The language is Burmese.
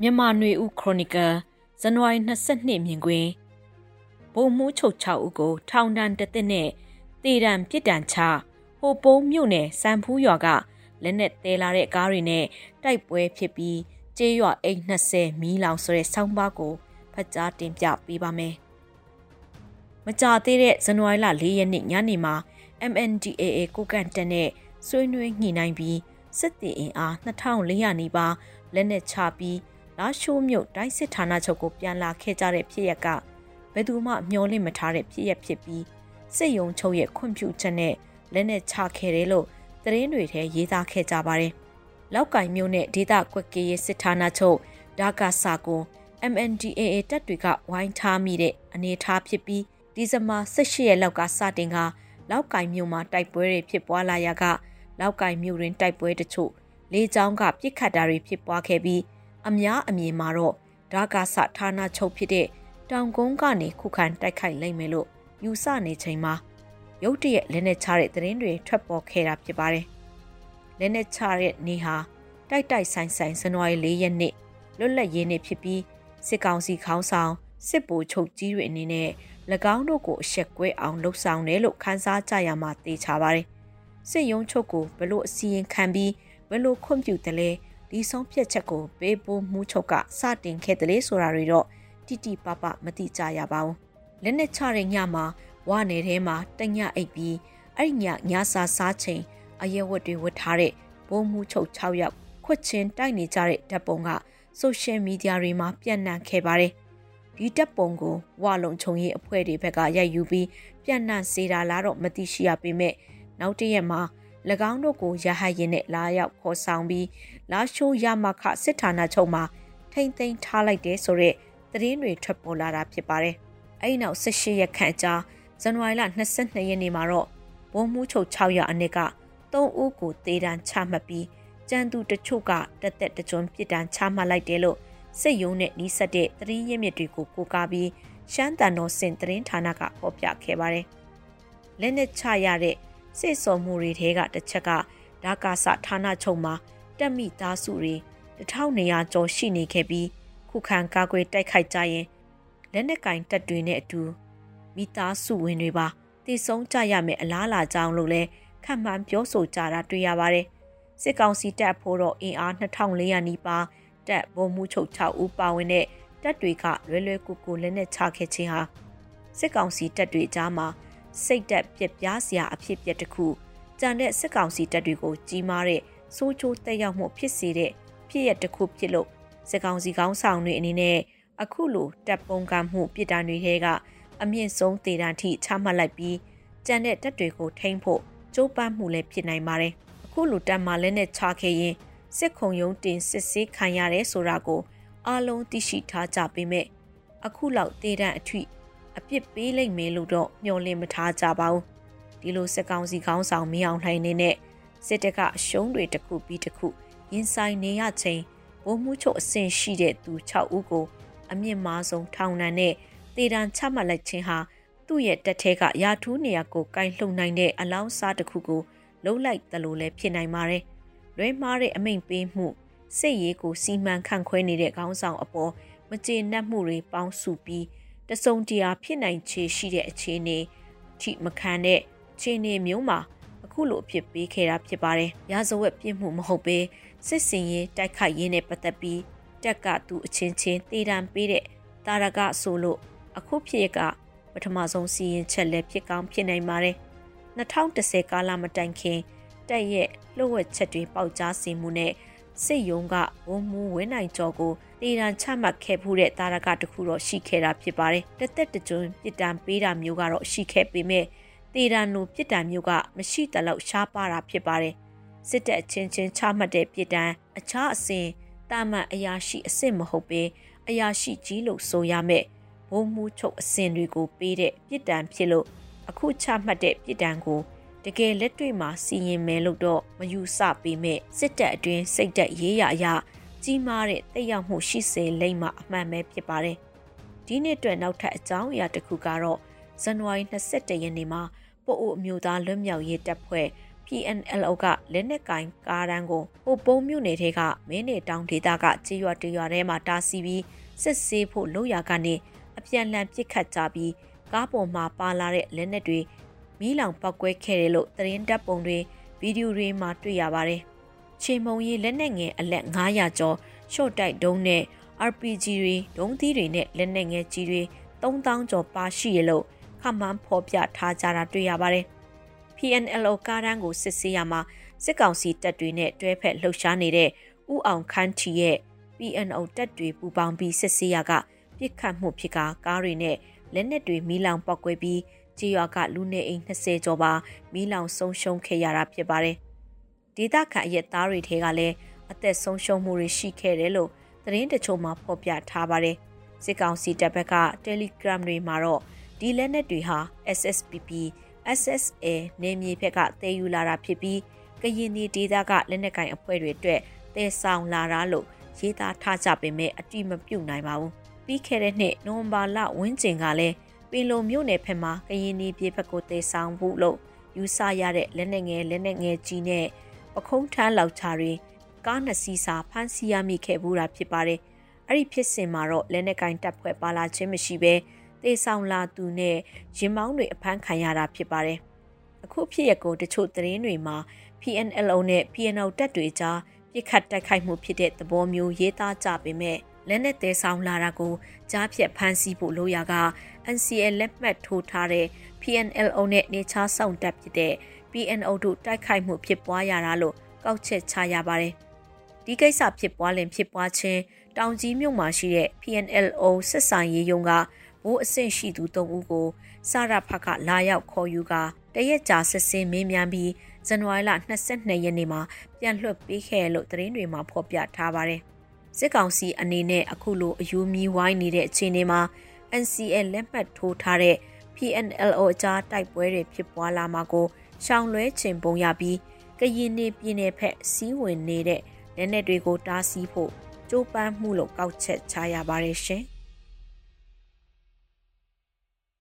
မြန်မာຫນွေဦးခရိုနီကယ်ဇန်နဝါရီ22မြင်ကွင်းဘုံမှုချုပ်6ဦးကို ထောင်ဒဏ်တစ်သက်နဲ့တေဒဏ်ပြစ်ဒဏ်ချဟိုပုံးမြို့နယ်စံဖူးရွာကလက်နဲ့တဲလာတဲ့ကားတွေနဲ့တိုက်ပွဲဖြစ်ပြီးကျေးရွာအိမ်20မီးလောင်ဆိုတဲ့ဆောင်းပါးကိုဖတ်ကြားတင်ပြပေးပါမယ်။မကြသေးတဲ့ဇန်နဝါရီလ4ရက်နေ့ညနေမှာ MNDAA ကိုကန်တက်နဲ့ဆွေးနွေးညှိနှိုင်းပြီးစစ်တီအင်အား2400နီးပါးလက်နက်ချပြီး လာရှိုးမြို့တိုင်းစစ်ဌာနချုပ်ကိုပြန်လာခဲ့ကြတဲ့ဖြစ်ရက်ကဘယ်သူမှမျှော်လင့်မထားတဲ့ဖြစ်ရက်ဖြစ်ပြီးစစ်ယုံချုပ်ရဲ့ခွင့်ပြုချက်နဲ့လက်နက်ချခဲ့တယ်လို့သတင်းတွေထဲရေးသားခဲ့ကြပါတယ်။လောက်ကင်မြို့နဲ့ဒေသကွက်ကေးရဲ့စစ်ဌာနချုပ်ဒါကာစာကို MNDAA တပ်တွေကဝိုင်းထားမိတဲ့အနေအထားဖြစ်ပြီးဒီဇင်ဘာ18ရက်လောက်ကစတင်ကလောက်ကင်မြို့မှာတိုက်ပွဲတွေဖြစ်ပွားလာရာကလောက်ကင်မြို့တွင်တိုက်ပွဲတချို့လေးချောင်းကပြစ်ခတ်တာတွေဖြစ်ပွားခဲ့ပြီး အများအမြင်မှာတော့ဒါကာဆဌာနချုပ်ဖြစ်တဲ့တောင်ကုန်းကနေခုခံတိုက်ခိုက်လိုက်မယ်လို့ယူဆနေချိန်မှာရုတ်တရက်လက်နဲ့ချတဲ့သတင်းတွေထွက်ပေါ်ခဲ့တာဖြစ်ပါတယ်။လက်နဲ့ချတဲ့နေ့ဟာတိုက်တိုက်ဆိုင်ဆိုင်ဇန်နဝါရီ၄ရက်နေ့လွတ်လပ်ရေးနေ့ဖြစ်ပြီးစစ်ကောင်စီခေါင်းဆောင်စစ်ဗိုလ်ချုပ်ကြီးတွေအနေနဲ့၎င်းတို့ကိုအဆက်ကွဲအောင်လှုပ်ဆောင်တယ်လို့ခန်းစားကြရမှာသိချပါတယ်။စစ်ရုံးချုပ်ကိုဘလို့အစီရင်ခံပြီးဘလို့ခွင့်ပြုတယ်လဲ ဒီဆုံးဖြတ်ချက်ကိုပေးပို့မှုချုပ်ကစတင်ခဲ့တယ်လေဆိုတာတွေတော့တိတိပပမသိကြရပါဘူးလက်နဲ့ချတဲ့ညမှာဝါနယ်ထဲမှာတညအိပ်ပြီးအဲ့ညညစာစားချိန်အရဲဝတ်တွေဝတ်ထားတဲ့ဘုံမှုချုပ်6ယောက်ခွတ်ချင်းတိုက်နေကြတဲ့ဓာတ်ပုံကဆိုရှယ်မီဒီယာတွေမှာပြန့်နှံ့ခဲ့ပါတယ်ဒီတပ်ပုံကိုဝါလုံခြုံရေးအဖွဲ့တွေဘက်ကရိုက်ယူပြီးပြန့်နှံ့စေတာလားတော့မသိရှိရပေမဲ့နောက်တရက်မှာ၎ င်းတို့ကိုရဟတ်ရင်နဲ့လာရောက်ခေါ်ဆောင်ပြီးလာရှိုးရမခစစ်ဌာနချုပ်မှာထိမ့်သိမ်းထားလိုက်တဲ့ဆိုတဲ့သတင်းတွေထွက်ပေါ်လာတာဖြစ်ပါတယ်။အဲဒီနောက်18ရက်ခန့်ကြာဇန်နဝါရီလ22ရက်နေ့မှာတော့ဘုံမှုချုပ်6ရက်အနစ်က3ဦးကိုတေးတန်းချမှတ်ပြီးကြံသူတချို့ကတက်တက်တကြွပြစ်ဒဏ်ချမှတ်လိုက်တယ်လို့စစ်ရုံးနဲ့နှီးဆက်တဲ့သတင်းရင်းမြစ်တွေကိုကိုးကားပြီးရှမ်းတန်တော်စင်သတင်းဌာနကဖော်ပြခဲ့ပါတယ်။လက်နက်ချရတဲ့ စစ်စော်မှုတွေထဲကတစ်ချက်ကဒါကာဆဌာနချုပ်မှာတက်မိသားစုတွေ1200ကျော်ရှိနေခဲ့ပြီးခုခံကာကွယ်တိုက်ခိုက်ကြရင်လက်နက်ကင်တပ်တွေနဲ့အတူမိသားစုဝင်တွေပါတည်ဆုံးကြရမယ်အလားလာကြောင်းလို့လဲခန့်မှန်းပြောဆိုကြတာတွေ့ရပါတယ်စစ်ကောင်စီတပ်ဖို့တော့အင်အား2400နီးပါးတပ်ဗိုလ်မှူးချုပ်6ဦးပါဝင်တဲ့တပ်တွေကလွယ်လွယ်ကူကူလက်နက်ချခဲ့ခြင်းဟာစစ်ကောင်စီတပ်တွေကြားမှာ စိတ်တက်ပြက်ပြားစရာအဖြစ်ပြက်တစ်ခုကြံတဲ့စစ်ကောင်စီတပ်တွေကိုကြီးမားတဲ့စိုးချိုးတက်ရောက်မှုဖြစ်စေတဲ့ဖြစ်ရတစ်ခုဖြစ်လို့စစ်ကောင်စီကောင်းဆောင်တွေအနေနဲ့အခုလိုတပ်ပုံကမှုပြည်တံတွေထဲကအမြင့်ဆုံးဒေတာထိချမှတ်လိုက်ပြီးကြံတဲ့တပ်တွေကိုထိန်းဖို့ကြိုးပမ်းမှုလည်းဖြစ်နိုင်ပါတယ်အခုလိုတပ်မှလည်းနဲ့ချခဲ့ရင်စစ်ခုံရုံးတင်စစ်ဆေးခံရတယ်ဆိုတာကိုအားလုံးသိရှိထားကြပေမဲ့အခုလောက်ဒေတာအထွေ အပြစ်ပေးလိုက်မယ်လို့တော့မျှော်လင့်မထားကြပါဘူးဒီလိုစက်ကောင်စီခေါင်းဆောင်မင်းအောင်လှိုင်နေနဲ့စစ်တပ်ကအရှုံးတွေတစ်ခုပြီးတစ်ခုရင်ဆိုင်နေရချိန်ဘုံမှုချုပ်အဆင့်ရှိတဲ့သူ6ဦးကိုအမြင့်မားဆုံးထောင်ဒဏ်နဲ့တေတံချမှတ်လိုက်ခြင်းဟာသူ့ရဲ့တက်ထဲကရာထူးနေရာကိုကင်လှုပ်နိုင်တဲ့အလောင်းစားတစ်ခုကိုလုံးလိုက်တယ်လို့လည်းဖြစ်နိုင်ပါတယ်။လွဲမားတဲ့အမိန်ပေးမှုစစ်ရေးကိုစီမံခန့်ခွဲနေတဲ့ခေါင်းဆောင်အပေါ်မကျေနပ်မှုတွေပေါင်းစုပြီး တစုံတရာဖြစ်နိုင်ခြေရှိတဲ့အခြေအနေထိမခံတဲ့ခြေအနေမျိုးမှာအခုလိုအဖြစ်ပေးခဲ့တာဖြစ်ပါတယ်။ရာဇဝတ်ပြစ်မှုမဟုတ်ဘဲစစ်စင်ရေးတိုက်ခိုက်ရင်းနဲ့ပတ်သက်ပြီးတက်ကသူအချင်းချင်းတည်တံပေးတဲ့တာရကဆိုလို့အခုဖြစ်ရကပထမဆုံးစီရင်ချက်လည်းဖြစ်ကောင်းဖြစ်နိုင်ပါတယ်။2010ကာလမတိုင်ခင်တက်ရဲ့လှုပ်ဝက်ချက်တွေပေါက်ကြားစီမှုနဲ့စစ်ယုံကဝုံမူဝင်းနိုင်ကျော်ကို တည်တံချမှတ်ခဲ့မှုတဲ့တာရကတခုတော့ရှိခဲ့တာဖြစ်ပါတယ်။တက်တက်တကြွပြစ်ဒဏ်ပေးတာမျိုးကတော့ရှိခဲ့ပေမဲ့တည်တံလိုပြစ်ဒဏ်မျိုးကမရှိတလောက်ရှားပါတာဖြစ်ပါတယ်။စစ်တပ်ချင်းချင်းချမှတ်တဲ့ပြစ်ဒဏ်အခြားအစဉ်တာမန်အရာရှိအစ်စ်မဟုတ်ပဲအရာရှိကြီးလို့ဆိုရမယ်။ဘုံမူချုပ်အစဉ်တွေကိုပေးတဲ့ပြစ်ဒဏ်ဖြစ်လို့အခုချမှတ်တဲ့ပြစ်ဒဏ်ကိုတကယ်လက်တွေ့မှာစီရင်မယ်လို့တော့မယူဆပေမဲ့စစ်တပ်အတွင်းစိတ်သက်ရေးရအရာ ကြီးမားတဲ့တက်ရောက်မှုရှိစေလိမ့်မှအမှန်ပဲဖြစ်ပါတယ်။ဒီနှစ်အတွက်နောက်ထပ်အကြောင်းအရာတစ်ခုကတော့ဇန်နဝါရီ22ရက်နေ့မှာပို့အိုအမျိုးသားလွတ်မြောက်ရေးတပ်ဖွဲ့ PNLO ကလက်နက်ကင်ကားတန်းကိုဟိုပုံမြို့နယ်ထဲကမင်းနေတောင်ဒေသကကြေးရွာတရွာထဲမှာတားဆီးပြီးစစ်ဆေးဖို့လုပ်ရကနေအပြန်လှန်ပစ်ခတ်ကြပြီးကားပေါ်မှာပါလာတဲ့လက်နက်တွေမီးလောင်ပောက်ကွဲခဲ့တယ်လို့သတင်းတပ်ပုံတွေဗီဒီယိုတွေမှာတွေ့ရပါတယ်။ ချေမုံရီလက်နက်ငယ်အလက်900ကျော်ရှော့တိုက်ဒုံးနဲ့ RPG တွေဒုံးသီးတွေနဲ့လက်နက်ငယ်ကြီးတွေ3000ကျော်ပါရှိရလို့ခမှန်းဖော်ပြထားကြတာတွေ့ရပါတယ်။ PNLO ကားတန်းကိုစစ်ဆေးရမှာစစ်ကောင်စီတပ်တွေနဲ့တွဲဖက်လှုပ်ရှားနေတဲ့ဥအောင်ခန်းချီရဲ့ PNO တပ်တွေပူးပေါင်းပြီးစစ်ဆေးရကပြစ်ခတ်မှုဖြစ်ကကားတွေနဲ့လက်နက်တွေမီးလောင်ပောက်ကွဲပြီးကြေးရွာကလူနေအိမ်20ကျော်ပါမီးလောင်ဆုံးရှုံးခဲ့ရတာဖြစ်ပါတယ်။ ဒေသခံအရက်သားတွေထဲကလည်းအသက်ဆုံးရှုံးမှုတွေရှိခဲ့တယ်လို့သတင်းတချို့မှာဖော်ပြထားပါတယ်။စစ်ကောင်စီတပ်ဘက်က Telegram တွေမှာတော့ဒီလက်နက်တွေဟာ SSPP SSA နေမြေဘက်ကတည်ယူလာတာဖြစ်ပြီးကရင်ပြည်ဒေသကလက်နက်ကင်အဖွဲ့တွေအတွက်တည်ဆောင်လာတာလို့ရေးသားထားကြပေမဲ့အတိမပြုတ်နိုင်ပါဘူး။ပြီးခဲ့တဲ့နှစ်နိုဝင်ဘာလဝန်းကျင်ကလည်းပင်လုံမြို့နယ်ဖက်မှာကရင်ပြည်ပြည်ဘက်ကိုတည်ဆောင်ဖို့လို့ယူဆရတဲ့လက်နက်ငယ်လက်နက်ငယ်ကြီးနဲ့ ပခုံးထမ်းလောက်ချတွေကားနှစ်စီးစာဖမ်းဆီးရမိခဲ့ဘူးတာဖြစ်ပါတယ်။အဲ့ဒီဖြစ်စဉ်မှာတော့လက်နက်ကင်တပ်ဖွဲ့ပါလာခြင်းမရှိဘဲတေဆောင်လာသူနဲ့ရင်မောင်းတွေအဖမ်းခံရတာဖြစ်ပါတယ်။အခုဖြစ်ရကိုတချို့သတင်းတွေမှာ PNLO နဲ့ PNO တပ်တွေကြားပြစ်ခတ်တိုက်ခိုက်မှုဖြစ်တဲ့သဘောမျိုးရေးသားကြပေမဲ့လက်နက်သေးဆောင်လာတာကိုကြားဖြတ်ဖမ်းဆီးဖို့လိုရာက NCA လက်မှတ်ထိုးထားတဲ့ PNLO နဲ့နေချားဆောင်တပ်ဖြစ်တဲ့ PNO တို့တိုက်ခိုက်မှုဖြစ်ပွားရတာလို့ကောက်ချက်ချရပါတယ်။ဒီကိစ္စဖြစ်ပွားလင်ဖြစ်ပွားခြင်းတောင်ကြီးမြို့မှာရှိတဲ့ PNLO စစ်ဆိုင်ရေးရုံးကဘိုးအဆင့်ရှိသူ၃ဦးကိုစရဖကလာရောက်ခေါ်ယူကတရက်ကြာစစ်စင်းမင်းများပြီးဇန်နဝါရီလ22ရက်နေ့မှာပြန်လွှတ်ပေးခဲ့လို့သတင်းတွေမှာဖော်ပြထားပါတယ်။စစ်ကောင်စီအနေနဲ့အခုလိုအယူမီဝိုင်းနေတဲ့အခြေအနေမှာ NCA လက်မှတ်ထိုးထားတဲ့ PNLO အကြားတိုက်ပွဲတွေဖြစ်ပွားလာမှာကို ရှောင်လွဲချင်ပုံရပြီးကရင်နေပြည်နယ်ဖက်စီးဝင်နေတဲ့လက်နက်တွေကိုတားဆီးဖို့ကြိုးပမ်းမှုလို့ကောက်ချက်ချရပါတယ်ရှင်။